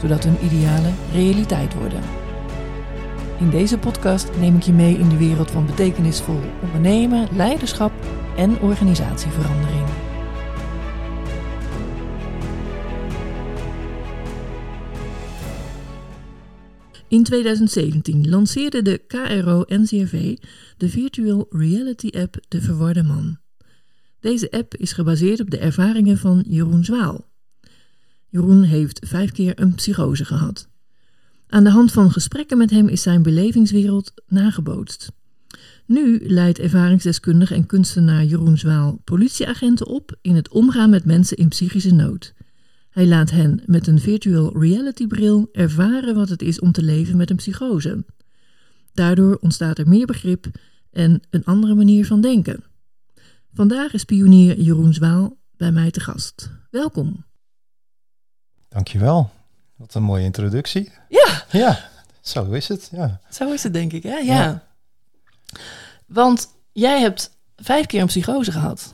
zodat hun idealen realiteit worden. In deze podcast neem ik je mee in de wereld van betekenisvol ondernemen, leiderschap en organisatieverandering. In 2017 lanceerde de KRO-NCRV de virtual reality app De Verwarde Man. Deze app is gebaseerd op de ervaringen van Jeroen Zwaal. Jeroen heeft vijf keer een psychose gehad. Aan de hand van gesprekken met hem is zijn belevingswereld nagebootst. Nu leidt ervaringsdeskundige en kunstenaar Jeroen Zwaal politieagenten op in het omgaan met mensen in psychische nood. Hij laat hen met een virtual reality bril ervaren wat het is om te leven met een psychose. Daardoor ontstaat er meer begrip en een andere manier van denken. Vandaag is pionier Jeroen Zwaal bij mij te gast. Welkom. Dankjewel. Wat een mooie introductie. Ja. Ja, zo is het. Ja. Zo is het denk ik, hè? Ja. ja. Want jij hebt vijf keer een psychose gehad.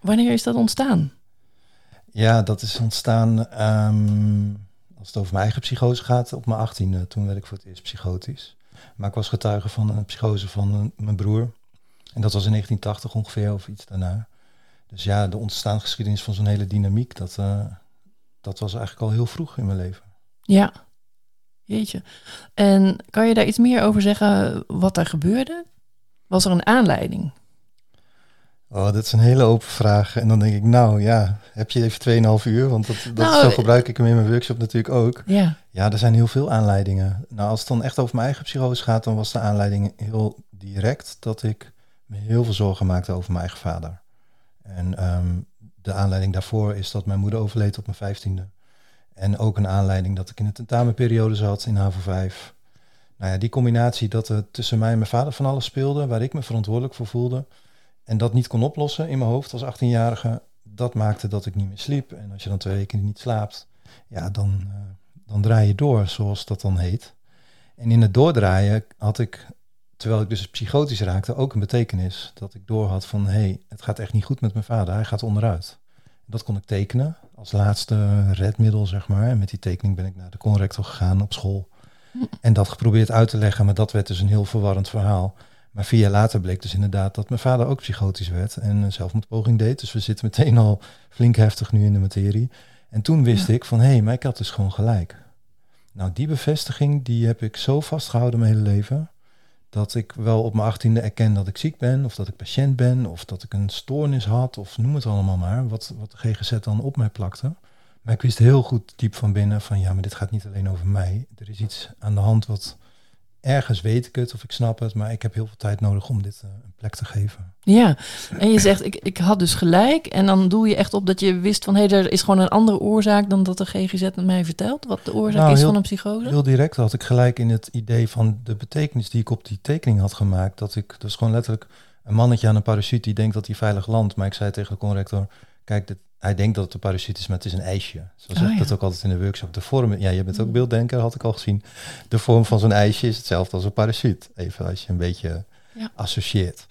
Wanneer is dat ontstaan? Ja, dat is ontstaan um, als het over mijn eigen psychose gaat op mijn achttiende. Toen werd ik voor het eerst psychotisch. Maar ik was getuige van een psychose van mijn broer. En dat was in 1980 ongeveer of iets daarna. Dus ja, de ontstaansgeschiedenis van zo'n hele dynamiek, dat, uh, dat was eigenlijk al heel vroeg in mijn leven. Ja, jeetje. En kan je daar iets meer over zeggen wat er gebeurde? Was er een aanleiding? Oh, dat is een hele open vraag. En dan denk ik, nou ja, heb je even 2,5 uur? Want dat, dat nou, zo gebruik ik hem in mijn workshop natuurlijk ook. Ja. ja, er zijn heel veel aanleidingen. Nou, als het dan echt over mijn eigen psychose gaat, dan was de aanleiding heel direct dat ik me heel veel zorgen maakte over mijn eigen vader. En um, de aanleiding daarvoor is dat mijn moeder overleed op mijn vijftiende. En ook een aanleiding dat ik in de tentamenperiode zat in HAVO 5. Nou ja, die combinatie dat er tussen mij en mijn vader van alles speelde, waar ik me verantwoordelijk voor voelde, en dat niet kon oplossen in mijn hoofd als 18-jarige, dat maakte dat ik niet meer sliep. En als je dan twee weken niet slaapt, ja, dan, uh, dan draai je door, zoals dat dan heet. En in het doordraaien had ik, terwijl ik dus psychotisch raakte, ook een betekenis. Dat ik doorhad van, hé, hey, het gaat echt niet goed met mijn vader, hij gaat onderuit. Dat kon ik tekenen als laatste redmiddel, zeg maar. En met die tekening ben ik naar de conrector gegaan op school. En dat geprobeerd uit te leggen, maar dat werd dus een heel verwarrend verhaal. Maar vier jaar later bleek dus inderdaad dat mijn vader ook psychotisch werd en een zelfmoordpoging deed. Dus we zitten meteen al flink heftig nu in de materie. En toen wist ik van, hé, hey, maar ik had dus gewoon gelijk. Nou, die bevestiging, die heb ik zo vastgehouden mijn hele leven dat ik wel op mijn achttiende erken dat ik ziek ben, of dat ik patiënt ben, of dat ik een stoornis had, of noem het allemaal maar, wat, wat de GGZ dan op mij plakte. Maar ik wist heel goed diep van binnen van ja, maar dit gaat niet alleen over mij. Er is iets aan de hand wat ergens weet ik het of ik snap het, maar ik heb heel veel tijd nodig om dit uh, een plek te geven. Ja, en je zegt ik, ik had dus gelijk en dan doe je echt op dat je wist van hé, hey, er is gewoon een andere oorzaak dan dat de GGZ mij vertelt, wat de oorzaak nou, is van een psychose. Heel direct had ik gelijk in het idee van de betekenis die ik op die tekening had gemaakt, dat ik dus gewoon letterlijk een mannetje aan een parachute die denkt dat hij veilig landt, maar ik zei tegen de conrector, kijk, dit, hij denkt dat het een parachute is, maar het is een ijsje. Zo zeg ik dat ook altijd in de workshop. De vorm, ja, je bent ook mm. beelddenker, had ik al gezien. De vorm van zo'n ijsje is hetzelfde als een parachute. Even als je een beetje ja. associeert.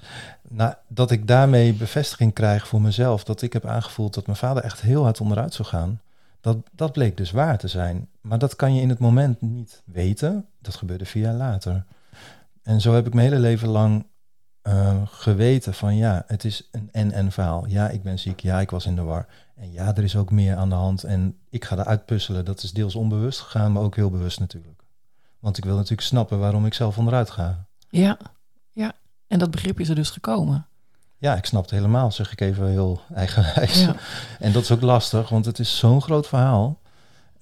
Nou, dat ik daarmee bevestiging krijg voor mezelf, dat ik heb aangevoeld dat mijn vader echt heel hard onderuit zou gaan. Dat, dat bleek dus waar te zijn. Maar dat kan je in het moment niet weten. Dat gebeurde vier jaar later. En zo heb ik mijn hele leven lang uh, geweten van ja, het is een en-en verhaal. Ja, ik ben ziek. Ja, ik was in de war. En ja, er is ook meer aan de hand. En ik ga eruit puzzelen. Dat is deels onbewust gegaan, maar ook heel bewust natuurlijk. Want ik wil natuurlijk snappen waarom ik zelf onderuit ga. Ja, ja. En dat begrip is er dus gekomen. Ja, ik snap het helemaal, zeg ik even heel eigenwijs. Ja. En dat is ook lastig, want het is zo'n groot verhaal.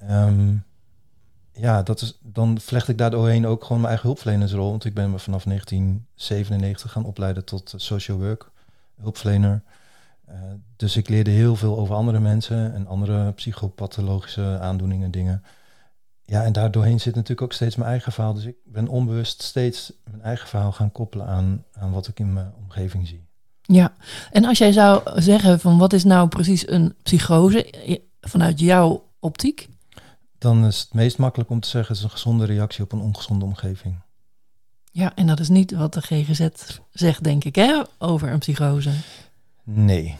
Um, ja, dat is, dan vlecht ik daar doorheen ook gewoon mijn eigen hulpverlenersrol. Want ik ben me vanaf 1997 gaan opleiden tot social work, hulpverlener. Uh, dus ik leerde heel veel over andere mensen en andere psychopathologische aandoeningen, dingen. ja, en daardoorheen zit natuurlijk ook steeds mijn eigen verhaal. Dus ik ben onbewust steeds mijn eigen verhaal gaan koppelen aan, aan wat ik in mijn omgeving zie. Ja, en als jij zou zeggen van wat is nou precies een psychose vanuit jouw optiek? Dan is het meest makkelijk om te zeggen, het is een gezonde reactie op een ongezonde omgeving. Ja, en dat is niet wat de GGZ zegt, denk ik, hè, over een psychose. Nee,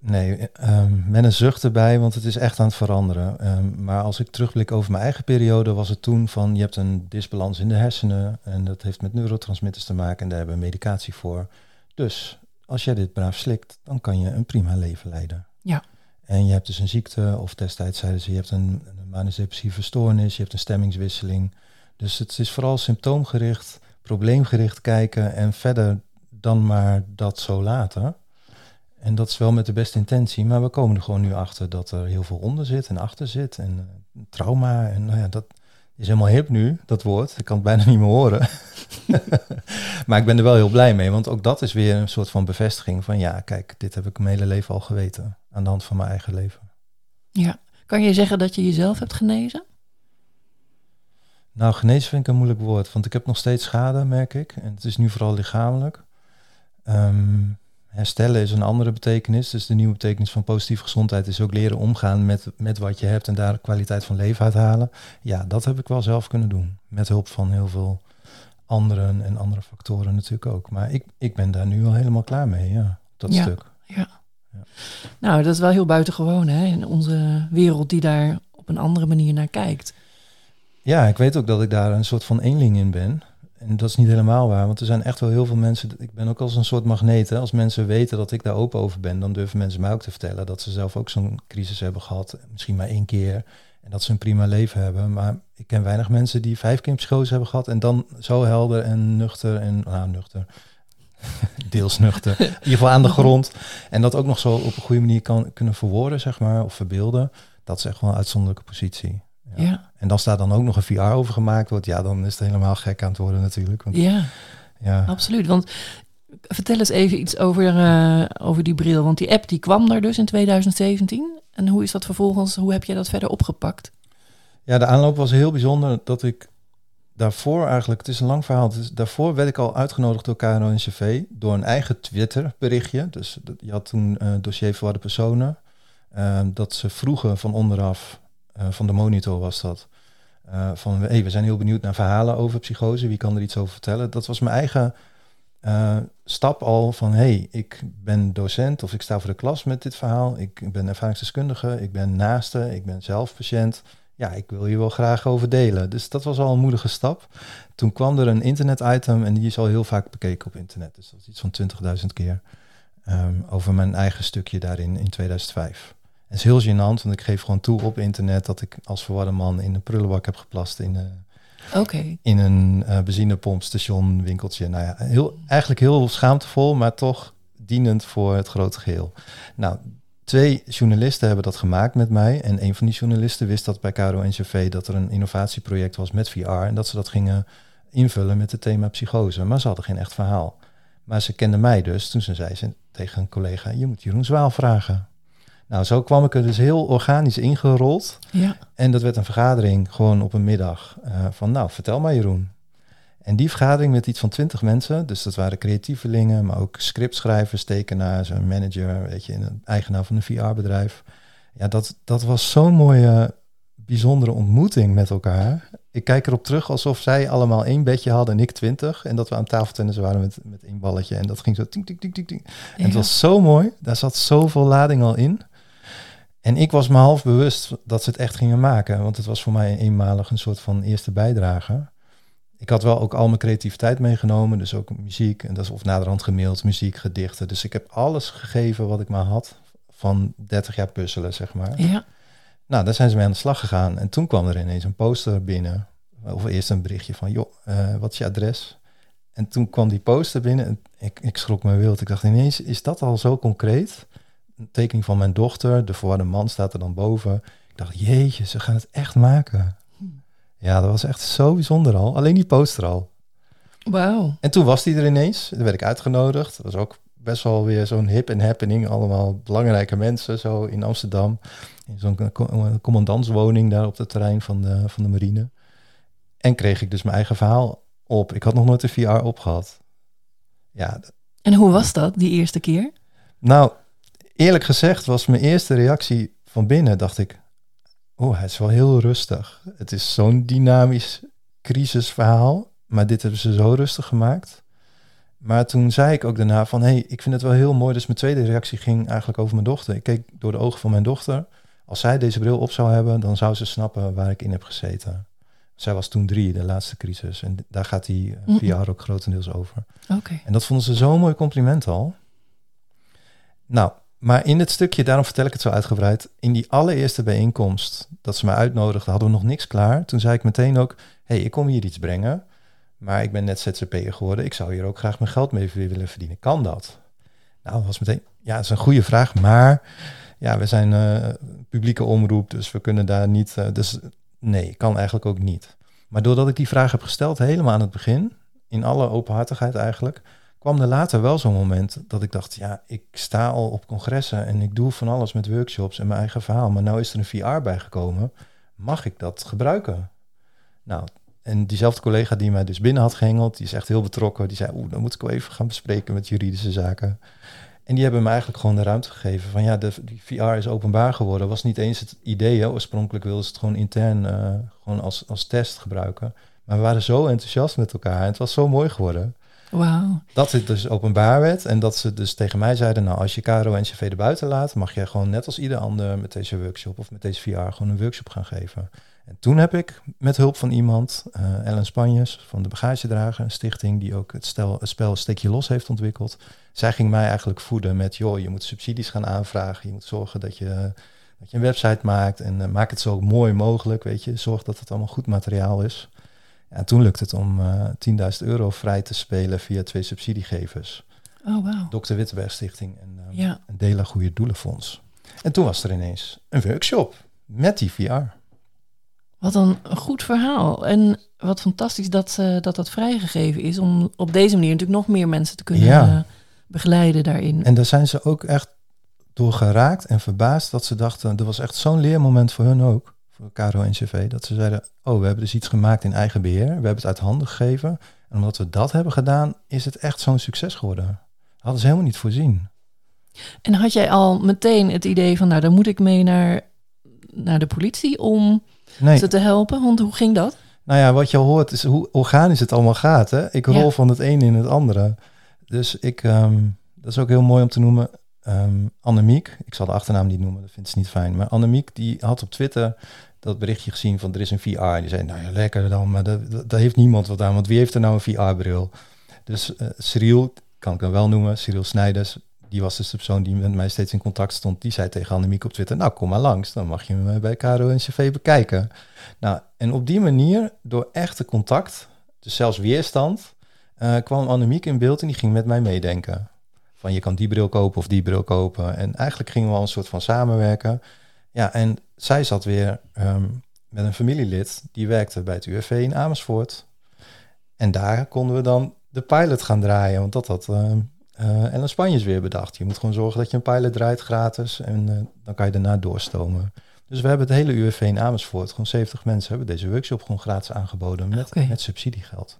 nee. Um, men een zucht erbij, want het is echt aan het veranderen. Ehm, maar als ik terugblik over mijn eigen periode, was het toen van je hebt een disbalans in de hersenen en dat heeft met neurotransmitters te maken en daar hebben we medicatie voor. Dus als jij dit braaf slikt, dan kan je een prima leven leiden. Ja. En je hebt dus een ziekte, of destijds zeiden ze, je hebt een, een manisch-depressieve stoornis, je hebt een stemmingswisseling. Dus het is vooral symptoomgericht, probleemgericht kijken en verder dan maar dat zo laten. En dat is wel met de beste intentie, maar we komen er gewoon nu achter dat er heel veel onder zit en achter zit. En uh, trauma, en nou ja, dat is helemaal hip nu, dat woord. Ik kan het bijna niet meer horen. maar ik ben er wel heel blij mee, want ook dat is weer een soort van bevestiging van ja, kijk, dit heb ik mijn hele leven al geweten aan de hand van mijn eigen leven. Ja, kan je zeggen dat je jezelf hebt genezen? Nou, genezen vind ik een moeilijk woord, want ik heb nog steeds schade, merk ik. En het is nu vooral lichamelijk. Um, herstellen is een andere betekenis. Dus de nieuwe betekenis van positieve gezondheid is ook leren omgaan met, met wat je hebt en daar kwaliteit van leven uithalen. Ja, dat heb ik wel zelf kunnen doen. Met hulp van heel veel anderen en andere factoren natuurlijk ook. Maar ik, ik ben daar nu al helemaal klaar mee, ja, dat ja, stuk. Ja. ja. Nou, dat is wel heel buitengewoon hè, in onze wereld die daar op een andere manier naar kijkt. Ja, ik weet ook dat ik daar een soort van eenling in ben. En dat is niet helemaal waar, want er zijn echt wel heel veel mensen. Ik ben ook als een soort magneet. Hè? Als mensen weten dat ik daar open over ben, dan durven mensen mij ook te vertellen dat ze zelf ook zo'n crisis hebben gehad. Misschien maar één keer. En dat ze een prima leven hebben. Maar ik ken weinig mensen die vijf keer psychose hebben gehad. En dan zo helder en nuchter en nou, nuchter. Deels nuchter. In ieder geval aan de grond. En dat ook nog zo op een goede manier kan kunnen verwoorden, zeg maar, of verbeelden. Dat is echt wel een uitzonderlijke positie. Ja. En dan staat dan ook nog een VR over gemaakt wordt, ja, dan is het helemaal gek aan het worden natuurlijk. Want, ja, ja, absoluut. Want vertel eens even iets over, uh, over die bril. Want die app die kwam er dus in 2017. En hoe is dat vervolgens, hoe heb jij dat verder opgepakt? Ja, de aanloop was heel bijzonder dat ik daarvoor eigenlijk, het is een lang verhaal, dus daarvoor werd ik al uitgenodigd door KRO-NCV door een eigen Twitter berichtje. Dus je had toen uh, dossier verwarde personen. Uh, dat ze vroegen van onderaf van de monitor was dat. Uh, van hey, we zijn heel benieuwd naar verhalen over psychose. Wie kan er iets over vertellen? Dat was mijn eigen uh, stap al van hey, ik ben docent of ik sta voor de klas met dit verhaal. Ik ben ervaringsdeskundige, ik ben naaste, ik ben zelf patiënt. Ja, ik wil hier wel graag over delen. Dus dat was al een moedige stap. Toen kwam er een internet-item en die is al heel vaak bekeken op internet. Dus dat is iets van 20.000 keer. Um, over mijn eigen stukje daarin in 2005. Het is heel gênant, want ik geef gewoon toe op internet dat ik als verwarde man in een prullenbak heb geplast in, uh, okay. in een uh, benzinepompstation winkeltje. Nou ja, heel, eigenlijk heel schaamtevol, maar toch dienend voor het grote geheel. Nou, twee journalisten hebben dat gemaakt met mij. En een van die journalisten wist dat bij Caro NCV dat er een innovatieproject was met VR. En dat ze dat gingen invullen met het thema psychose. Maar ze hadden geen echt verhaal. Maar ze kenden mij dus. Toen ze zei ze tegen een collega, je moet Jeroen Zwaal vragen. Nou, zo kwam ik er dus heel organisch ingerold. Ja. En dat werd een vergadering gewoon op een middag uh, van, nou, vertel maar Jeroen. En die vergadering met iets van twintig mensen, dus dat waren creatievelingen, maar ook scriptschrijvers, tekenaars, een manager, weet je, een eigenaar van een VR-bedrijf. Ja, dat, dat was zo'n mooie, bijzondere ontmoeting met elkaar. Ik kijk erop terug alsof zij allemaal één bedje hadden en ik twintig. En dat we aan tafeltennis waren met, met één balletje. En dat ging zo ting, ting, ting, ting, ting. En ja. het was zo mooi. Daar zat zoveel lading al in. En ik was me half bewust dat ze het echt gingen maken. Want het was voor mij eenmalig een soort van eerste bijdrage. Ik had wel ook al mijn creativiteit meegenomen. Dus ook muziek. En dat is of naderhand gemaild, muziek, gedichten. Dus ik heb alles gegeven wat ik maar had. Van 30 jaar puzzelen, zeg maar. Ja. Nou, daar zijn ze mee aan de slag gegaan. En toen kwam er ineens een poster binnen. Of eerst een berichtje van, joh, uh, wat is je adres? En toen kwam die poster binnen. En ik, ik schrok me wild. Ik dacht ineens, is dat al zo concreet? Tekening van mijn dochter. De verwarde man staat er dan boven. Ik dacht, jeetje, ze gaan het echt maken. Ja, dat was echt zo bijzonder al. Alleen die poster al. Wauw. En toen was die er ineens. Dan werd ik uitgenodigd. Dat was ook best wel weer zo'n hip en happening. Allemaal belangrijke mensen zo in Amsterdam. In zo'n commandantswoning daar op het terrein van de, van de marine. En kreeg ik dus mijn eigen verhaal op. Ik had nog nooit een VR opgehad. Ja. En hoe was dat, die eerste keer? Nou, eerlijk gezegd was mijn eerste reactie van binnen, dacht ik, oh, hij is wel heel rustig. Het is zo'n dynamisch crisisverhaal, maar dit hebben ze zo rustig gemaakt. Maar toen zei ik ook daarna van, hé, hey, ik vind het wel heel mooi. Dus mijn tweede reactie ging eigenlijk over mijn dochter. Ik keek door de ogen van mijn dochter. Als zij deze bril op zou hebben, dan zou ze snappen waar ik in heb gezeten. Zij was toen drie, de laatste crisis. En daar gaat die eh, VR ook grotendeels over. Oké. En dat vonden ze zo'n mooi compliment al. Nou, maar in het stukje, daarom vertel ik het zo uitgebreid. In die allereerste bijeenkomst dat ze mij uitnodigden, hadden we nog niks klaar. Toen zei ik meteen ook, hey, ik kom hier iets brengen. Maar ik ben net ZZP'er geworden. Ik zou hier ook graag mijn geld mee willen verdienen. Kan dat? Nou, dat was meteen, ja, dat is een goede vraag. Maar ja, we zijn uh, publieke omroep, dus we kunnen daar niet. Uh, dus nee, kan eigenlijk ook niet. Maar doordat ik die vraag heb gesteld, helemaal aan het begin, in alle openhartigheid eigenlijk, kwam er later wel zo'n moment dat ik dacht, ja, ik sta al op congressen en ik doe van alles met workshops en mijn eigen verhaal, maar nou is er een VR bijgekomen, mag ik dat gebruiken? Nou, en diezelfde collega die mij dus binnen had gehengeld, die is echt heel betrokken, die zei, oeh, dan moet ik wel even gaan bespreken met juridische zaken. En die hebben me eigenlijk gewoon de ruimte gegeven van ja, de, die VR is openbaar geworden. Was niet eens het idee, oorspronkelijk wilden ze het gewoon intern uh, gewoon als, als test gebruiken. Maar we waren zo enthousiast met elkaar en het was zo mooi geworden. Dat het dus openbaar werd en dat ze dus tegen mij zeiden, nou als je Caro en CV er buiten laat, mag jij gewoon net als ieder ander met deze workshop of met deze VR gewoon een workshop gaan geven. En toen heb ik met hulp van iemand, uh, Ellen Spanjes van de Bagagedrager, een stichting die ook het, stel, het spel Steekje Los heeft ontwikkeld. Zij ging mij eigenlijk voeden met, joh, je moet subsidies gaan aanvragen. Je moet zorgen dat je, dat je een website maakt en uh, maak het zo mooi mogelijk, weet je. Zorg dat het allemaal goed materiaal is. En toen lukte het om uh, eh, 10.000 euro vrij te spelen via twee subsidiegevers. Oh, wow. Dr. Wittenberg Stichting en, um, ja. en Dela Goede Doelenfonds. En toen was er ineens een workshop met die VR. Wat een goed verhaal. En wat fantastisch dat, uh, dat dat vrijgegeven is om op deze manier natuurlijk nog meer mensen te kunnen ja. uh, begeleiden daarin. En daar zijn ze ook echt door geraakt en verbaasd dat ze dachten, er was echt zo'n leermoment voor hun ook, Caro en CV, dat ze zeiden, oh, we hebben dus iets gemaakt in eigen beheer, we hebben het uit handen gegeven. En omdat we dat hebben gedaan, is het echt zo'n succes geworden. Dat hadden ze helemaal niet voorzien. En had jij al meteen het idee van, nou, dan moet ik mee naar, naar de politie om nee. ze te helpen? Want hoe ging dat? Nou ja, wat je hoort is hoe organisch het allemaal gaat. Hè? Ik rol van het een in het andere. Dus ik, um, dat is ook heel mooi om te noemen. Um, Annemiek, ik zal de achternaam niet noemen, dat vindt ze niet fijn. Maar Annemiek, die had op Twitter dat berichtje gezien van er is een VR. Die zei, nou ja, lekker dan, maar daar heeft niemand wat aan. Want wie heeft er nou een VR-bril? Dus uh, Cyril, kan ik hem wel noemen, Cyril Snijders, die was dus de persoon die met mij steeds in contact stond. Die zei tegen Annemiek op Twitter, nou kom maar langs, dan mag je me bij Caro en CV bekijken. Nou, en op die manier, door echte contact, dus zelfs weerstand, uh, kwam Annemiek in beeld en die ging met mij meedenken. Van je kan die bril kopen of die bril kopen. En eigenlijk gingen we al een soort van samenwerken. Ja, en zij zat weer um, met een familielid die werkte bij het UFV in Amersfoort. En daar konden we dan de pilot gaan draaien, want dat had uh, uh, Ellen Spanjes weer bedacht. Je moet gewoon zorgen dat je een pilot draait gratis en uh, dan kan je daarna doorstomen. Dus we hebben het hele UFV in Amersfoort, gewoon 70 mensen, hebben deze workshop gewoon gratis aangeboden met, okay. met subsidiegeld.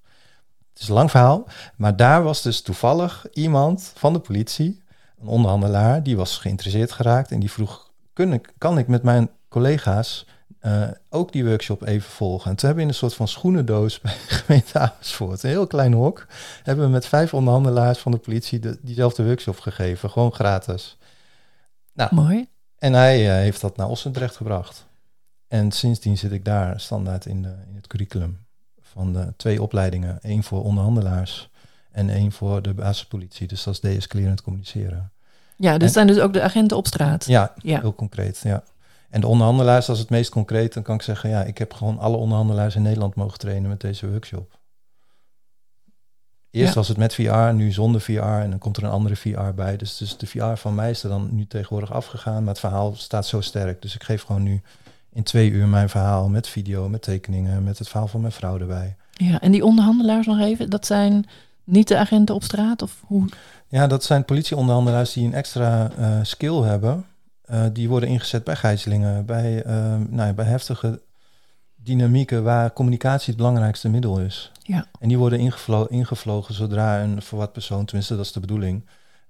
Het is een lang verhaal, maar daar was dus toevallig iemand van de politie, een onderhandelaar, die was geïnteresseerd geraakt en die vroeg, kun ik, kan ik met mijn collega's uh, ook die workshop even volgen. En toen hebben we in een soort van schoenendoos bij de gemeente Amersfoort, een heel klein hok, hebben we met vijf onderhandelaars van de politie de, diezelfde workshop gegeven, gewoon gratis. Nou, Mooi. En hij uh, heeft dat naar Ossendrecht gebracht. En sindsdien zit ik daar standaard in, de, in het curriculum van de twee opleidingen. één voor onderhandelaars en één voor de basispolitie. Dus dat is deescalerend communiceren. Ja, dus zijn dus ook de agenten op straat. Ja, ja, heel concreet, ja. En de onderhandelaars, als het meest concreet, dan kan ik zeggen, ja, ik heb gewoon alle onderhandelaars in Nederland mogen trainen met deze workshop. Eerst was het met VR, nu zonder VR en dan komt er een andere VR bij. Dus, dus de VR van mij is er dan nu tegenwoordig afgegaan, maar het verhaal staat zo sterk. Dus ik geef gewoon nu in twee uur mijn verhaal met video, met tekeningen, met het verhaal van mijn vrouw erbij. Ja, en die onderhandelaars nog even, dat zijn Niet de agenten op straat? Of hoe? Ja, dat zijn politieonderhandelaars die een extra uh, skill hebben. Uh, die worden ingezet bij gijzelingen, bij, uh, nou ja, bij heftige dynamieken waar communicatie het belangrijkste middel is. Ja. En die worden ingevlo ingevlogen zodra een verward persoon, tenminste dat is de bedoeling,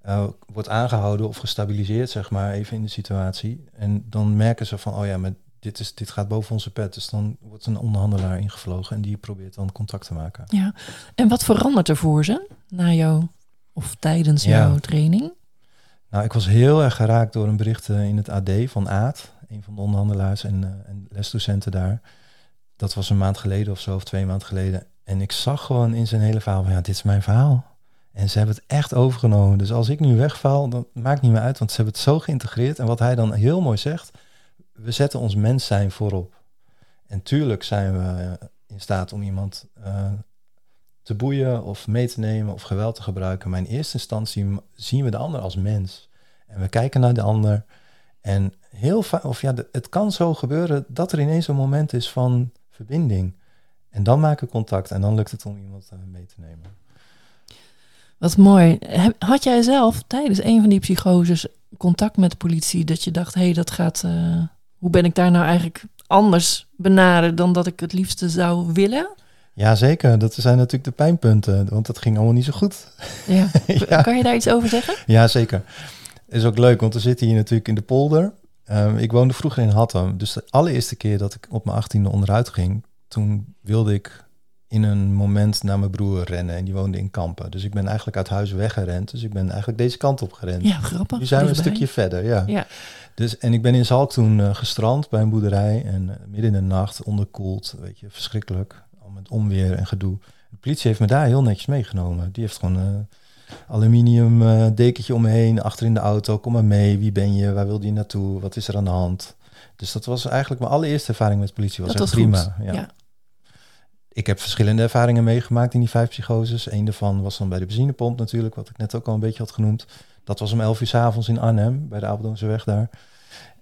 uh, wordt aangehouden of gestabiliseerd, zeg maar, even in de situatie. En dan merken ze van, oh ja, maar dit, is, dit gaat boven onze pet. Dus dan wordt een onderhandelaar ingevlogen en die probeert dan contact te maken. Ja, en wat verandert er voor ze na jou of tijdens ja. jouw training? Nou, ik was heel erg geraakt door een bericht in het AD van Aad, een van de onderhandelaars en, uh, en lesdocenten daar. Dat was een maand geleden of zo, of twee maanden geleden. En ik zag gewoon in zijn hele verhaal van, ja, dit is mijn verhaal. En ze hebben het echt overgenomen. Dus als ik nu wegval, dan maakt niet meer uit, want ze hebben het zo geïntegreerd. En wat hij dan heel mooi zegt, we zetten ons mens zijn voorop. En tuurlijk zijn we in staat om iemand uh, te boeien of mee te nemen of geweld te gebruiken. Maar in eerste instantie zien we de ander als mens. En we kijken naar de ander. En heel vaak, of ja, het kan zo gebeuren dat er ineens een moment is van verbinding. En dan maken we contact en dan lukt het om iemand uh, mee te nemen. Wat mooi. Had jij zelf tijdens een van die psychoses contact met de politie dat je dacht, hé, hey, dat gaat. Hoe ben ik daar nou eigenlijk anders benaderd dan dat ik het liefste zou willen? Ja, zeker. Dat zijn natuurlijk de pijnpunten, want dat ging allemaal niet zo goed. Ja. ja. Kan je daar iets over zeggen? Ja, zeker. Is ook leuk, want we zitten hier natuurlijk in de polder. Um, ik woonde vroeger in Hattem, dus de allereerste keer dat ik op mijn achttiende onderuit ging, toen wilde ik in een moment naar mijn broer rennen en die woonde in Kampen. Dus ik ben eigenlijk uit huis weggerend. Dus ik ben eigenlijk deze kant op gerend. Ja, grappig. Nu zijn we een stukje verder, ja. ja. Dus, en ik ben in Zalk toen uh, gestrand bij een boerderij en uh, midden in de nacht onderkoeld, weet je, verschrikkelijk. Al met onweer en gedoe. De politie heeft me daar heel netjes meegenomen. Die heeft gewoon een uh, aluminium dekentje om me heen, achter in de auto. Kom maar mee, wie ben je, waar wilde je naartoe, wat is er aan de hand? Dus dat was eigenlijk mijn allereerste ervaring met politie. Was dat was prima. Goed. Ja. ja ik heb verschillende ervaringen meegemaakt in die vijf psychoses. Eén daarvan was dan bij de benzinepomp natuurlijk, wat ik net ook al een beetje had genoemd. Dat was om elf uur s avonds in Arnhem, bij de Apeldoornse weg daar.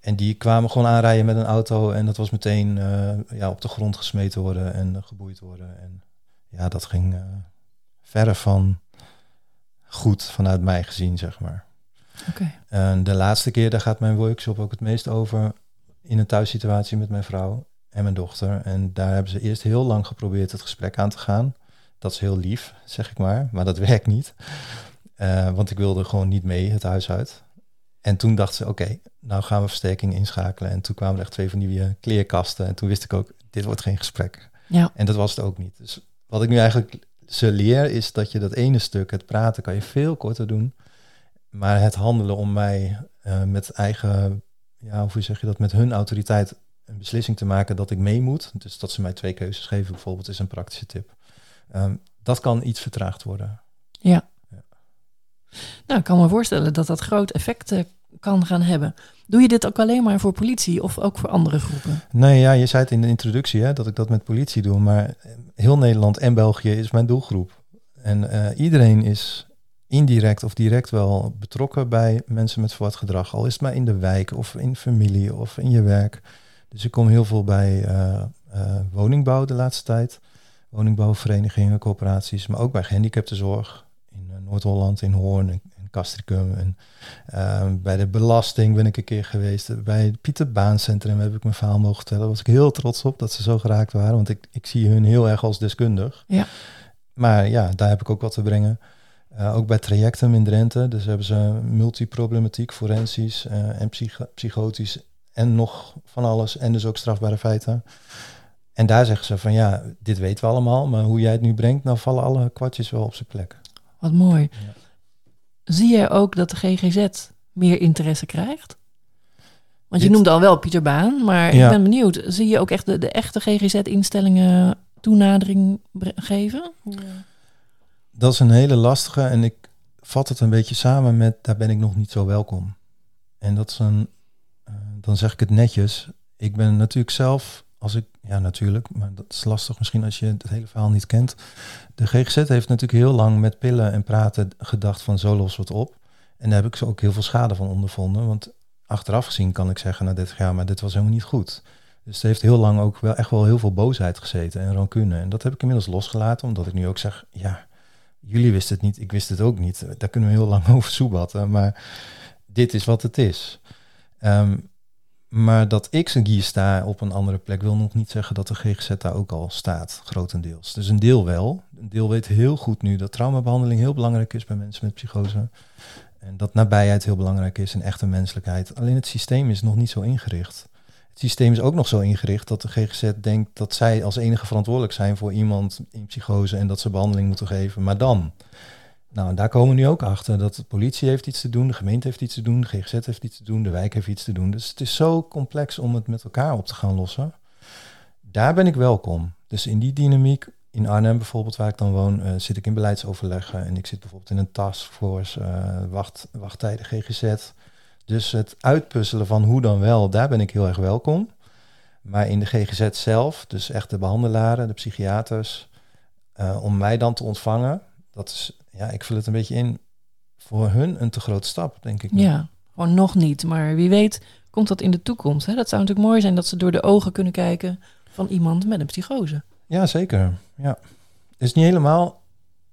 En die kwamen gewoon aanrijden met een auto en dat was meteen uh, ja, op de grond gesmeten worden en uh, geboeid worden. En ja, dat ging uh, verre van goed vanuit mij gezien, zeg maar. Okay. En de laatste keer, daar gaat mijn workshop ook het meest over, in een thuissituatie met mijn vrouw en mijn dochter. En daar hebben ze eerst heel lang geprobeerd het gesprek aan te gaan. Dat is heel lief, zeg ik maar, maar dat werkt niet. Uh, want ik wilde gewoon niet mee het huis uit. En toen dachten ze, oké, okay, nou gaan we versterking inschakelen. En toen kwamen er echt twee van die uh, kleerkasten. En toen wist ik ook, dit wordt geen gesprek. Ja. En dat was het ook niet. Dus wat ik nu eigenlijk ze leer, is dat je dat ene stuk, het praten, kan je veel korter doen. Maar het handelen om mij uh, met eigen, ja, hoe zeg je dat, met hun autoriteit een beslissing te maken dat ik mee moet. Dus dat ze mij twee keuzes geven, bijvoorbeeld, is een praktische tip. Um, dat kan iets vertraagd worden. Ja. ja. Nou, ik kan me voorstellen dat dat groot effect uh, kan gaan hebben. Doe je dit ook alleen maar voor politie of ook voor andere groepen? Nee, ja, je zei het in de introductie hè, dat ik dat met politie doe. Maar heel Nederland en België is mijn doelgroep. En uh, iedereen is indirect of direct wel betrokken bij mensen met verward gedrag. Al is het maar in de wijk of in familie of in je werk. Dus ik kom heel veel bij uh, uh, woningbouw de laatste tijd. Woningbouwverenigingen, corporaties, maar ook bij gehandicaptenzorg. In uh, Noord-Holland, in Hoorn en, en Castricum. En bij de belasting ben ik een keer geweest. Bij het Pieter Baan Centrum heb ik mijn verhaal mogen vertellen. Daar was ik heel trots op dat ze zo geraakt waren. Want ik, ik zie hun heel erg als deskundig. Ja. Maar ja, daar heb ik ook wat te brengen. Uh, ook bij Trajectum in Drenthe. Dus hebben ze multiproblematiek, forensisch uh, en psych psychotisch en nog van alles en dus ook strafbare feiten. En daar zeggen ze van ja, dit weten we allemaal, maar hoe jij het nu brengt, nou vallen alle kwartjes wel op zijn plek. Wat mooi. Ja. Zie je ook dat de GGZ meer interesse krijgt? Want je noemde al wel Pieter Baan, maar ja. ik ben benieuwd, zie je ook echt de, de echte GGZ-instellingen toenadering geven? Hoe... Dat is een hele lastige en ik vat het een beetje samen met daar ben ik nog niet zo welkom. En dat is een dan zeg ik het netjes. Ik ben natuurlijk zelf, als ik, ja natuurlijk, maar dat is lastig misschien als je het hele verhaal niet kent. De GGZ heeft natuurlijk heel lang met pillen en praten gedacht van zo los wat op. En daar heb ik ze ook heel veel schade van ondervonden. Want achteraf gezien kan ik zeggen na 30 jaar, maar dit was helemaal niet goed. Dus er heeft heel lang ook wel echt wel heel veel boosheid gezeten en rancune. En dat heb ik inmiddels losgelaten, omdat ik nu ook zeg, ja, jullie wisten het niet, ik wist het ook niet. Daar kunnen we heel lang over soebatten, maar dit is wat het is. Ehm, maar dat ik hier sta op een andere plek wil nog niet zeggen dat de GGZ daar ook al staat, grotendeels. Dus een deel wel. Een deel weet heel goed nu dat traumabehandeling heel belangrijk is bij mensen met psychose. En dat nabijheid heel belangrijk is en echte menselijkheid. Alleen het systeem is nog niet zo ingericht. Het systeem is ook nog zo ingericht dat de GGZ denkt dat zij als enige verantwoordelijk zijn voor iemand in psychose en dat ze behandeling moeten geven. Maar dan, nou, daar komen we nu ook achter dat de politie heeft iets te doen, de gemeente heeft iets te doen, de GGZ heeft iets te doen, de wijk heeft iets te doen. Dus het is zo complex om het met elkaar op te gaan lossen. Daar ben ik welkom. Dus in die dynamiek, in Arnhem bijvoorbeeld, waar ik dan woon, uh, zit ik in beleidsoverleggen en ik zit bijvoorbeeld in een taskforce, uh, wacht, wachttijden GGZ. Dus het uitpuzzelen van hoe dan wel, daar ben ik heel erg welkom. Maar in de GGZ zelf, dus echt de behandelaren, de psychiaters, uh, om mij dan te ontvangen, dat is ja, ik vul het een beetje in voor hun een te grote stap, denk ik. Ja, gewoon nog niet. Maar wie weet komt dat in de toekomst. Hè? Dat zou natuurlijk mooi zijn dat ze door de ogen kunnen kijken van iemand met een psychose. Ja, zeker. Ja. Het is niet helemaal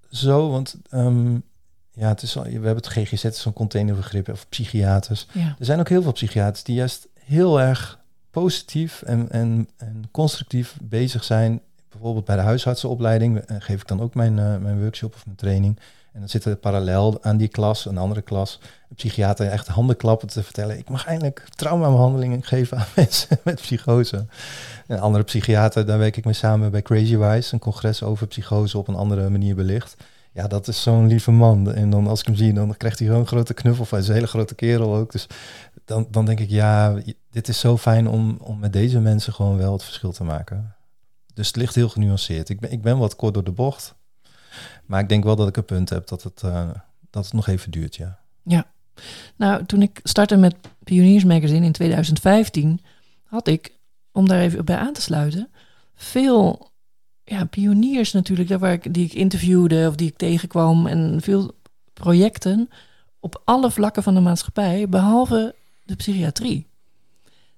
zo, want um, ja, het is al, we hebben het GGZ, zo'n containerbegrip, of psychiaters. Ja. Er zijn ook heel veel psychiaters die juist heel erg positief en, en, en constructief bezig zijn bijvoorbeeld bij de huisartsenopleiding eh, geef ik dan ook mijn, uh, mijn workshop of mijn training. En dan zit er parallel aan die klas, een andere klas, een psychiater echt handen klappen te vertellen. Ik mag eindelijk traumabehandelingen geven aan mensen met psychose. Een andere psychiater, daar werk ik mee samen bij Crazy Wise, een congres over psychose op een andere manier belicht. Ja, dat is zo'n lieve man. En dan als ik hem zie, dan krijgt hij zo'n grote knuffel. Hij is een hele grote kerel ook. Dus dan, dan denk ik, ja, dit is zo fijn om, om met deze mensen gewoon wel het verschil te maken. Dus het ligt heel genuanceerd. Ik ben, ik ben wat kort door de bocht. Maar ik denk wel dat ik een punt heb dat het, uh, dat het nog even duurt, ja. Ja. Nou, toen ik startte met Pioniers Magazine in 2015, had ik, om daar even bij aan te sluiten, veel ja, pioniers natuurlijk, daar waar ik, die ik interviewde of die ik tegenkwam. En veel projecten op alle vlakken van de maatschappij, behalve de psychiatrie.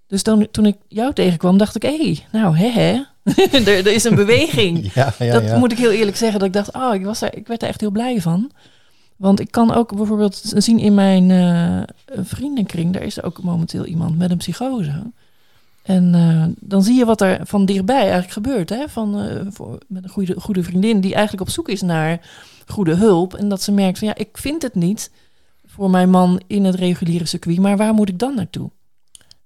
Dus dan, toen ik jou tegenkwam, dacht ik, hé, hey, nou, hè, hè, er, er, is een beweging. ja, ja, dat moet ik heel eerlijk zeggen. Dat ik dacht, oh, ik, was er, ik werd er echt heel blij van. Want ik kan ook bijvoorbeeld zien in mijn uh, vriendenkring, daar is ook momenteel iemand met een psychose. En uh, dan zie je wat er van dichtbij eigenlijk gebeurt. Hè? Van, uh, voor, met een goede, goede vriendin die eigenlijk op zoek is naar goede hulp. En dat ze merkt van ja, ik vind het niet voor mijn man in het reguliere circuit, maar waar moet ik dan naartoe?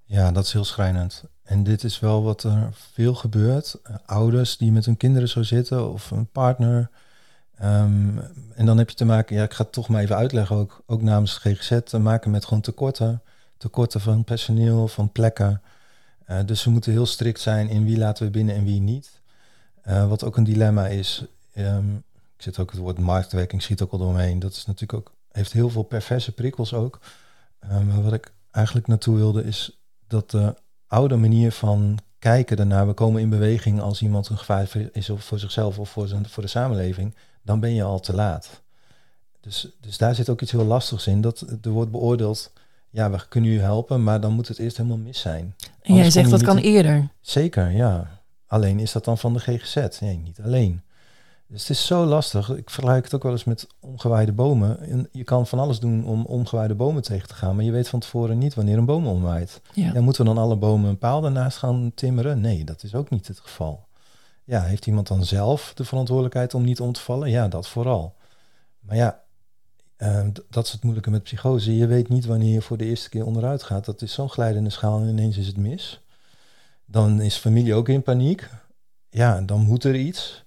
Ja, dat is heel schrijnend. En dit is wel wat er veel gebeurt. Uh, ouders die met hun kinderen zo zitten of een partner. Um, en dan heb je te maken, ja, ik ga het toch maar even uitleggen, ook, ook namens GGZ, te maken met gewoon tekorten. Tekorten van personeel, van plekken. Uh, dus we moeten heel strikt zijn in wie laten we binnen en wie niet. Uh, wat ook een dilemma is. Um, ik zit ook het woord marktwerking, schiet ook al doorheen. Dat is natuurlijk ook, heeft heel veel perverse prikkels ook. Um, wat ik eigenlijk naartoe wilde is dat de oude manier van kijken daarnaar, we komen in beweging als iemand een gevaar is of voor zichzelf of voor, zijn, voor de samenleving, dan ben je al te laat. Dus, dus daar zit ook iets heel lastigs in, dat er wordt beoordeeld, ja, we kunnen u helpen, maar dan moet het eerst helemaal mis zijn. En jij zegt dat kan eerder. Zeker, ja. Alleen is dat dan van de GGZ? Nee, niet alleen. Dus het is zo lastig. Ik vergelijk het ook wel eens met omgewaaide bomen. En je kan van alles doen om omgewaaide bomen tegen te gaan, maar je weet van tevoren niet wanneer een boom omwaait. Ja. moeten we dan alle bomen een paal daarnaast gaan timmeren? Nee, dat is ook niet het geval. Ja, heeft iemand dan zelf de verantwoordelijkheid om niet om te vallen? Ja, dat vooral. Maar ja, uh, dat is het moeilijke met psychose. Je weet niet wanneer je voor de eerste keer onderuit gaat. Dat is zo'n glijdende schaal en ineens is het mis. Dan is familie ook in paniek. Ja, dan moet er iets.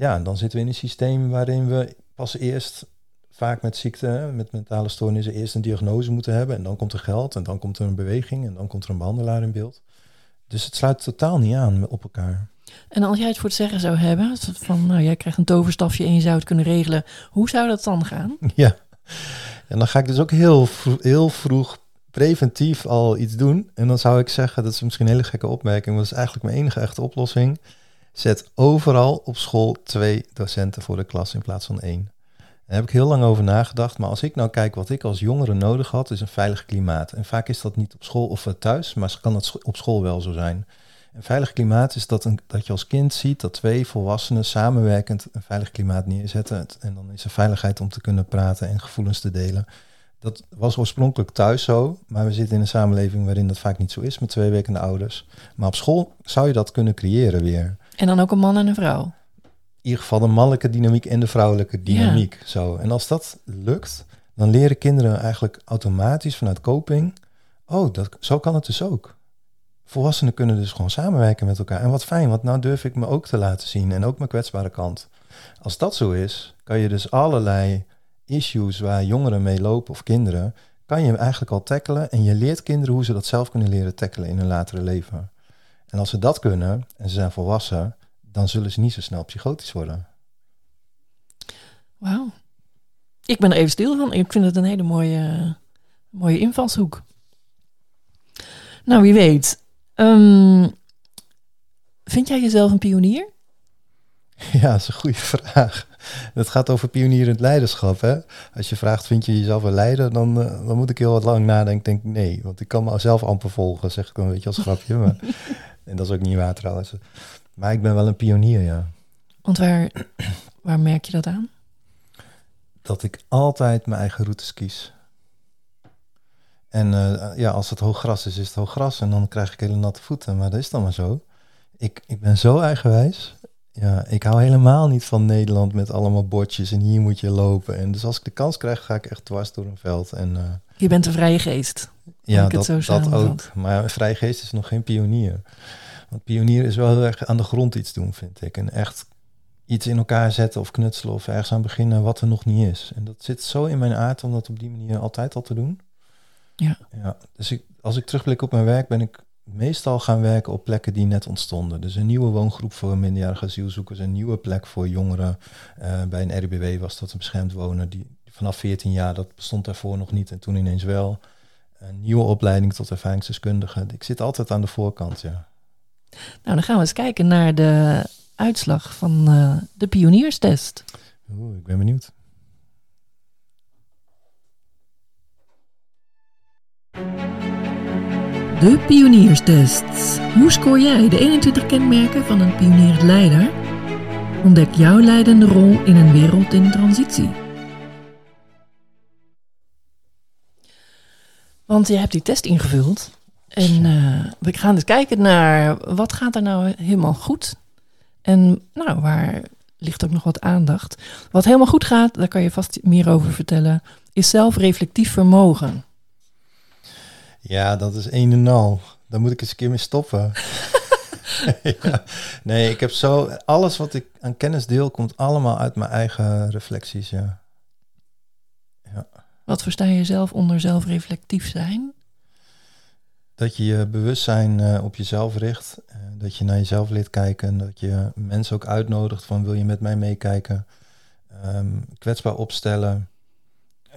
Ja, dan zitten we in een systeem waarin we pas eerst vaak met ziekte, met mentale stoornissen, eerst een diagnose moeten hebben. En dan komt er geld en dan komt er een beweging en dan komt er een behandelaar in beeld. Dus het sluit totaal niet aan op elkaar. En als jij het voor het zeggen zou hebben, van nou jij krijgt een toverstafje en je zou het kunnen regelen, hoe zou dat dan gaan? Ja, en dan ga ik dus ook heel, heel vroeg preventief al iets doen. En dan zou ik zeggen, dat is misschien een hele gekke opmerking, maar dat is eigenlijk mijn enige echte oplossing. Zet overal op school twee docenten voor de klas in plaats van één. Daar heb ik heel lang over nagedacht. Maar als ik nou kijk wat ik als jongere nodig had, is een veilig klimaat. En vaak is dat niet op school of thuis, maar kan dat op school wel zo zijn. Een veilig klimaat is dat, een, dat je als kind ziet dat twee volwassenen samenwerkend een veilig klimaat neerzetten. En dan is er veiligheid om te kunnen praten en gevoelens te delen. Dat was oorspronkelijk thuis zo, maar we zitten in een samenleving waarin dat vaak niet zo is met twee werkende ouders. Maar op school zou je dat kunnen creëren weer. En dan ook een man en een vrouw. In ieder geval de mannelijke dynamiek en de vrouwelijke dynamiek. Zo. En als dat lukt, dan leren kinderen eigenlijk automatisch vanuit coping. Oh, dat, zo kan het dus ook. Volwassenen kunnen dus gewoon samenwerken met elkaar. En wat fijn, want nou durf ik me ook te laten zien en ook mijn kwetsbare kant. Als dat zo is, kan je dus allerlei issues waar jongeren mee lopen of kinderen, kan je eigenlijk al tackelen en je leert kinderen hoe ze dat zelf kunnen leren tackelen in hun latere leven. En als ze dat kunnen en ze zijn volwassen, dan zullen ze niet zo snel psychotisch worden. Wauw. Ik ben er even stil van. Ik vind het een hele mooie, mooie invalshoek. Nou, wie weet. Ehm, vind jij jezelf een pionier? Ja, dat is een goede vraag. Het gaat over pionierend leiderschap. Hè? Als je vraagt, vind je jezelf een leider, dan, uh, dan moet ik heel wat lang nadenken. Ik denk, nee, want ik kan mezelf amper volgen, zeg ik een beetje als grapje. Maar, en dat is ook niet waar trouwens. Maar ik ben wel een pionier, ja. Want waar, waar merk je dat aan? Dat ik altijd mijn eigen routes kies. En uh, ja, als het hoog gras is, is het hoog gras. En dan krijg ik hele natte voeten. Maar dat is dan maar zo. Ik, ik ben zo eigenwijs. Ja, ik hou helemaal niet van Nederland met allemaal bordjes en hier moet je lopen. En dus als ik de kans krijg, ga ik echt dwars door een veld. En, uh, je bent een vrije geest. Ja, dat, dat ook. Maar een vrije geest is nog geen pionier. Want pionier is wel heel erg aan de grond iets doen, vind ik. En echt iets in elkaar zetten of knutselen of ergens aan beginnen wat er nog niet is. En dat zit zo in mijn aard om dat op die manier altijd al te doen. Ja. ja dus ik, als ik terugblik op mijn werk, ben ik meestal gaan werken op plekken die net ontstonden. Dus een nieuwe woongroep voor minderjarige asielzoekers, een nieuwe plek voor jongeren. Uh, bij een RBW was dat een beschermd wonen. Die, vanaf 14 jaar, dat bestond daarvoor nog niet en toen ineens wel. Een nieuwe opleiding tot ervaringsdeskundige. Ik zit altijd aan de voorkant, ja. Nou, dan gaan we eens kijken naar de uitslag van uh, de pionierstest. Oeh, ik ben benieuwd. De pionierstest. Hoe scoor jij de 21 kenmerken van een pionierend leider? Ontdek jouw leidende rol in een wereld in transitie. Want je hebt die test ingevuld. En uh, we gaan dus kijken naar wat gaat er nou helemaal goed. En nou, waar ligt ook nog wat aandacht. Wat helemaal goed gaat, daar kan je vast meer over vertellen, is zelfreflectief vermogen. Ja, dat is een en al. Daar moet ik eens een keer mee stoppen. ja. Nee, ik heb zo... Alles wat ik aan kennis deel, komt allemaal uit mijn eigen reflecties, ja. Wat versta je zelf onder zelfreflectief zijn? Dat je je bewustzijn uh, op jezelf richt. Uh, dat je naar jezelf leert kijken. Dat je mensen ook uitnodigt van wil je met mij meekijken. Um, kwetsbaar opstellen.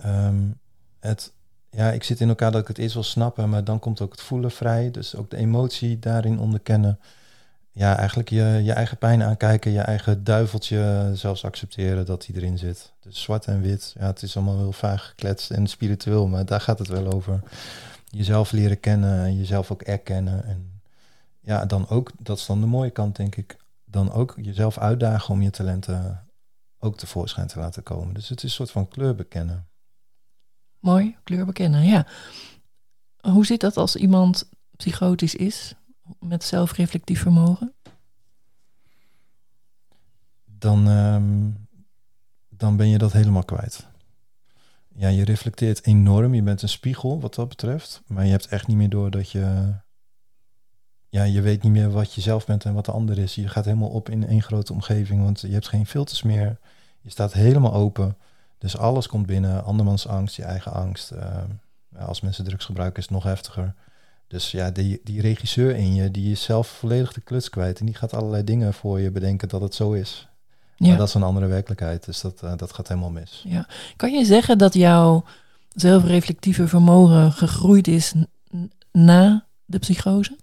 Um, het ja, ik zit in elkaar dat ik het eerst wil snappen, maar dan komt ook het voelen vrij. Dus ook de emotie daarin onderkennen. Ja, eigenlijk je, je eigen pijn aankijken, je eigen duiveltje zelfs accepteren dat die erin zit. Dus zwart en wit, ja, het is allemaal heel vaag gekletst en spiritueel, maar daar gaat het wel over. Jezelf leren kennen en jezelf ook erkennen. En ja, dan ook, dat is dan de mooie kant, denk ik, dan ook jezelf uitdagen om je talenten ook tevoorschijn te laten komen. Dus het is een soort van kleur bekennen. Mooi, kleur bekennen, ja. Hoe zit dat als iemand psychotisch is met zelfreflectief vermogen? Dan, um, dan ben je dat helemaal kwijt. Ja, je reflecteert enorm. Je bent een spiegel wat dat betreft. Maar je hebt echt niet meer door dat je. Ja, je weet niet meer wat je zelf bent en wat de ander is. Je gaat helemaal op in één grote omgeving, want je hebt geen filters meer. Je staat helemaal open. Dus alles komt binnen, andermans angst, je eigen angst. Uh, als mensen drugs gebruiken is het nog heftiger. Dus ja, die, die regisseur in je, die is zelf volledig de kluts kwijt. En die gaat allerlei dingen voor je bedenken dat het zo is. Ja. Maar dat is een andere werkelijkheid, dus dat, uh, dat gaat helemaal mis. Ja. Kan je zeggen dat jouw zelfreflectieve vermogen gegroeid is na de psychose?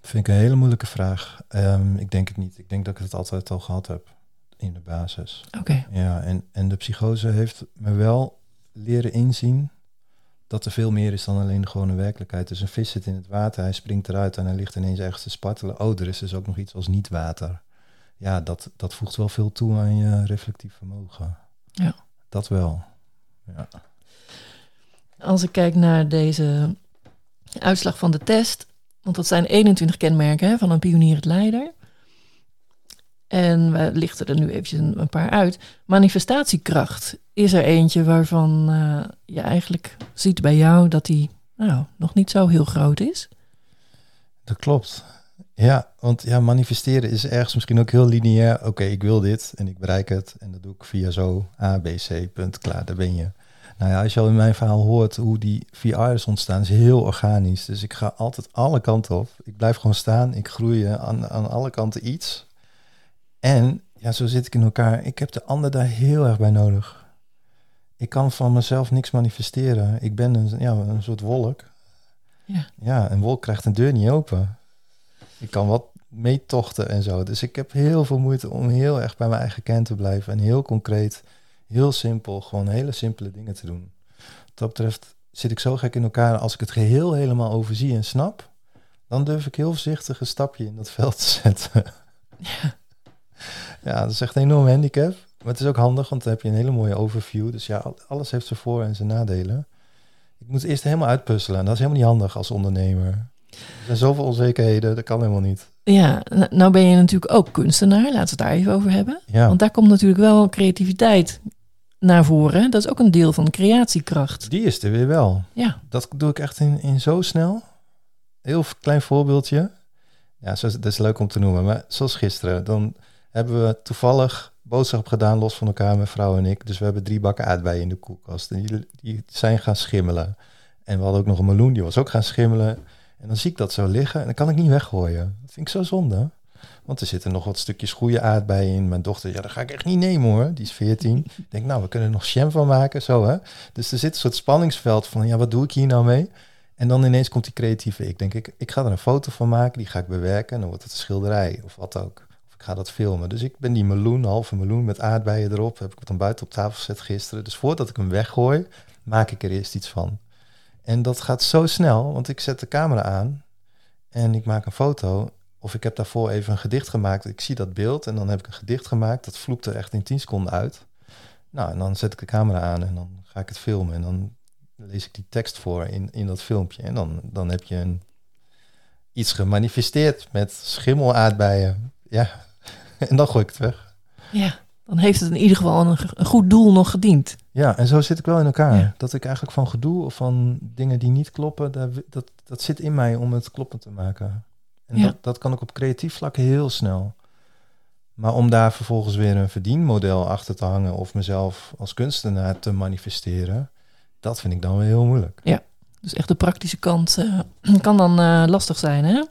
Vind ik een hele moeilijke vraag. Um, ik denk het niet. Ik denk dat ik het altijd al gehad heb in de basis. Oké. Okay. Ja, en, en de psychose heeft me wel leren inzien dat er veel meer is dan alleen de gewone werkelijkheid. Dus een vis zit in het water, hij springt eruit en hij ligt ineens ergens te spartelen. Oh, er is dus ook nog iets als niet water. Ja, dat, dat voegt wel veel toe aan je reflectief vermogen. Ja. Dat wel. Ja. Als ik kijk naar deze uitslag van de test, want dat zijn 21 kenmerken hè, van een pionier het leider. En we lichten er nu eventjes een paar uit. Manifestatiekracht is er eentje waarvan uh, je eigenlijk ziet bij jou dat die nou, nog niet zo heel groot is. Dat klopt. Ja, want ja, manifesteren is ergens misschien ook heel lineair. Oké, ik wil dit en ik bereik het. En dat doe ik via zo A, B, C, punt, klaar, daar ben je. Nou ja, als je al in mijn verhaal hoort hoe die VR ontstaan, is heel organisch. Dus ik ga altijd alle kanten op. Ik blijf gewoon staan. Ik groei aan, aan alle kanten iets. En ja, zo zit ik in elkaar. Ik heb de ander daar heel erg bij nodig. Ik kan van mezelf niks manifesteren. Ik ben een, ja, een soort wolk. Ja. ja, een wolk krijgt een deur niet open. Ik kan wat meetochten en zo. Dus ik heb heel veel moeite om heel erg bij mijn eigen kern te blijven. En heel concreet, heel simpel, gewoon hele simpele dingen te doen. Wat dat betreft zit ik zo gek in elkaar. Als ik het geheel helemaal overzie en snap, dan durf ik heel voorzichtig een stapje in dat veld te zetten. Ja. Ja, dat is echt een enorm handicap. Maar het is ook handig, want dan heb je een hele mooie overview. Dus ja, alles heeft zijn voor- en zijn nadelen. Ik moet eerst helemaal uitpuzzelen. En dat is helemaal niet handig als ondernemer. Er zijn zoveel onzekerheden, dat kan helemaal niet. Ja, nou ben je natuurlijk ook kunstenaar. Laten we het daar even over hebben. Ja, Want daar komt natuurlijk wel creativiteit naar voren. Dat is ook een deel van de creatiekracht. die is er weer wel. Ja, Dat doe ik echt in, in zo snel. Heel klein voorbeeldje. Ja, dat is leuk om te noemen. Maar zoals gisteren, dan hebben we toevallig boodschap gedaan, los van elkaar, mijn vrouw en ik. Dus we hebben drie bakken aardbeien in de koelkast. En die, die zijn gaan schimmelen. En we hadden ook nog een meloen, die was ook gaan schimmelen. En dan zie ik dat zo liggen en dan kan ik niet weggooien. Dat vind ik zo zonde. Want er zitten nog wat stukjes goede aardbeien in. Mijn dochter, ja, dat ga ik echt niet nemen hoor. Die is 14. Ik denk, nou, we kunnen er nog jam van maken, zo hè. Dus er zit een soort spanningsveld van, ja, wat doe ik hier nou mee? En dan ineens komt die creatieve ik. Denk ik, ik ga er een foto van maken, die ga ik bewerken. En dan wordt het een schilderij of wat ook. Ga dat filmen. Dus ik ben die meloen, halve meloen met aardbeien erop. Heb ik dan buiten op tafel gezet gisteren. Dus voordat ik hem weggooi, maak ik er eerst iets van. En dat gaat zo snel, want ik zet de camera aan en ik maak een foto. Of ik heb daarvoor even een gedicht gemaakt. Ik zie dat beeld en dan heb ik een gedicht gemaakt. Dat vloept er echt in 10 seconden uit. Nou, en dan zet ik de camera aan en dan ga ik het filmen. En dan lees ik die tekst voor in, in dat filmpje. En dan, dan heb je een, iets gemanifesteerd met schimmelaardbeien. Ja, en dan gooi ik het weg. ja. Dan heeft het in ieder geval een, een goed doel nog gediend. Ja, en zo zit ik wel in elkaar. Ja. Dat ik eigenlijk van gedoe of van dingen die niet kloppen, daar, dat, dat zit in mij om het kloppend te maken. En Ja. dat, dat kan ik op creatief vlak heel snel. Maar om daar vervolgens weer een verdienmodel achter te hangen of mezelf als kunstenaar te manifesteren, dat vind ik dan weer heel moeilijk. Dus echt de praktische kant eh, kan dan eh, lastig zijn, hè?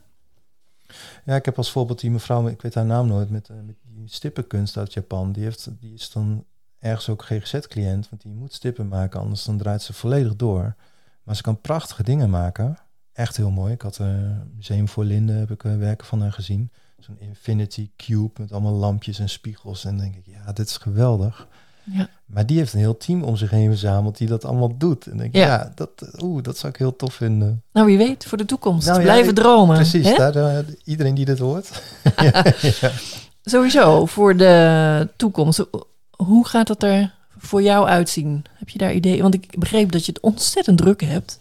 Ja, ik heb als voorbeeld die mevrouw, ik weet haar naam nooit, met, eh, met die stippenkunst uit Japan. Die, heeft, die is dan ergens ook GGZ-cliënt, want die moet stippen maken, anders dan draait ze volledig door. Maar ze kan prachtige dingen maken. Echt heel mooi. Ik had een museum voor Linde, heb ik eh, werken van haar gezien. Zo'n infinity cube met allemaal lampjes en spiegels. En denk ik, ja, dit is geweldig. Ja. Maar die heeft een heel team om zich heen verzameld die dat allemaal doet. En denk ik, Ja. ja, dat, oeh, dat zou ik heel tof vinden. Nou, wie weet, voor de toekomst. Nou Blijven dromen. Precies, daar, eh, iedereen die dit hoort. Sowieso, voor de toekomst. Hoe gaat dat er voor jou uitzien? Heb je daar ideeën? Want ik begreep dat je het ontzettend druk hebt.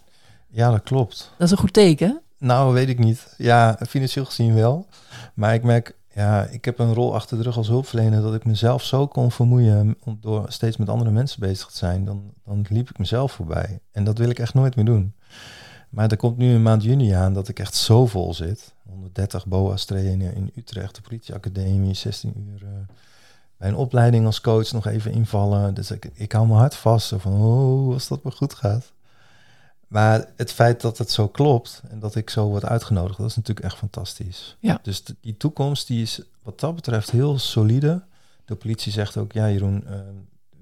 Ja, dat klopt. Dat is een goed teken. Nou, weet ik niet. Ja, financieel gezien wel. Maar ik merk, ja, ik heb een rol achter de rug als hulpverlener dat ik mezelf zo kon vermoeien door steeds met andere mensen bezig te zijn. Dan, dan liep ik mezelf voorbij. En dat wil ik echt nooit meer doen. Maar er komt nu een maand juni aan dat ik echt zo vol zit. 130 BOA's trainen in Utrecht, de politieacademie, 16 uur. eh, bij een opleiding als coach nog even invallen. Dus ik, ik hou mijn hart vast. Van, oh, als dat maar goed gaat. Maar het feit dat het zo klopt en dat ik zo word uitgenodigd, dat is natuurlijk echt fantastisch. Ja. Dus die toekomst die is wat dat betreft heel solide. De politie zegt ook, ja Jeroen, eh,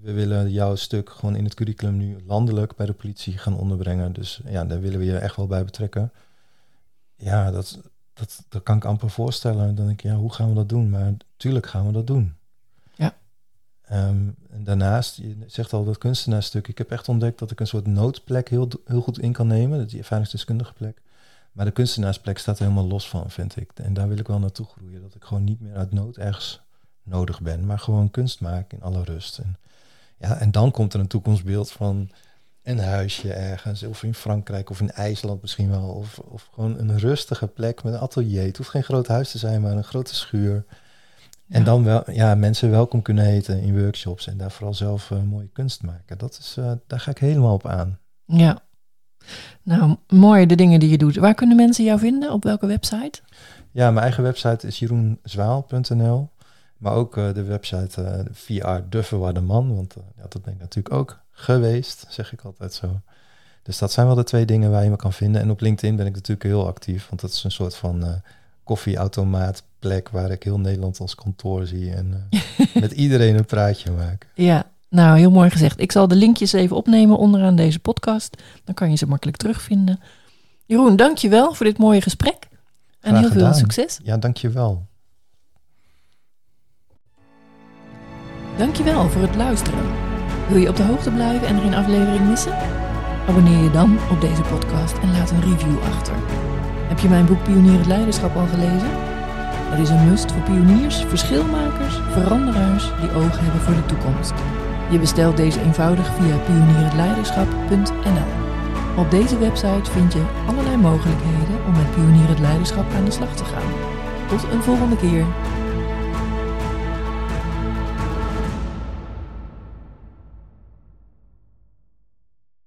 we willen jouw stuk gewoon in het curriculum nu landelijk bij de politie gaan onderbrengen. Dus ja, daar willen we je echt wel bij betrekken. Ja, dat, dat, dat kan ik amper voorstellen. Dan denk ik, ja, hoe gaan we dat doen? Maar tuurlijk gaan we dat doen. Ehm, en daarnaast, je zegt al dat kunstenaarstuk. Ik heb echt ontdekt dat ik een soort noodplek heel, heel goed in kan nemen. Die ervaringsdeskundige plek. Maar de kunstenaarsplek staat er helemaal los van, vind ik. En daar wil ik wel naartoe groeien. Dat ik gewoon niet meer uit nood ergens nodig ben. Maar gewoon kunst maak in alle rust. En, ja, en dan komt er een toekomstbeeld van een huisje ergens. Of in Frankrijk of in IJsland misschien wel. Of, of gewoon een rustige plek met een atelier. Het hoeft geen groot huis te zijn, maar een grote schuur. En dan wel, ja, mensen welkom kunnen heten in workshops en daar vooral zelf uh, mooie kunst maken. Dat is, uh, daar ga ik helemaal op aan. Ja. Nou, mooi de dingen die je doet. Waar kunnen mensen jou vinden? Op welke website? Ja, mijn eigen website is jeroenzwaal.nl. Maar ook uh, de website VR De Verwarde Man. Want ja, dat ben ik natuurlijk ook geweest, zeg ik altijd zo. Dus dat zijn wel de twee dingen waar je me kan vinden. En op LinkedIn ben ik natuurlijk heel actief. Want dat is een soort van koffieautomaat plek waar ik heel Nederland als kantoor zie en uh, met iedereen een praatje maken. Ja, nou heel mooi gezegd. Ik zal de linkjes even opnemen onderaan deze podcast. Dan kan je ze makkelijk terugvinden. Jeroen, dankjewel voor dit mooie gesprek. En heel veel succes. Ja, dankjewel. Dankjewel voor het luisteren. Wil je op de hoogte blijven en er geen aflevering missen? Abonneer je dan op deze podcast en laat een review achter. Heb je mijn boek Pionier het Leiderschap al gelezen? Het is een must voor pioniers, verschilmakers, veranderaars die oog hebben voor de toekomst. Je bestelt deze eenvoudig via pionierhetleiderschap.nl. Op deze website vind je allerlei mogelijkheden om met Pionier het Leiderschap aan de slag te gaan. Tot een volgende keer.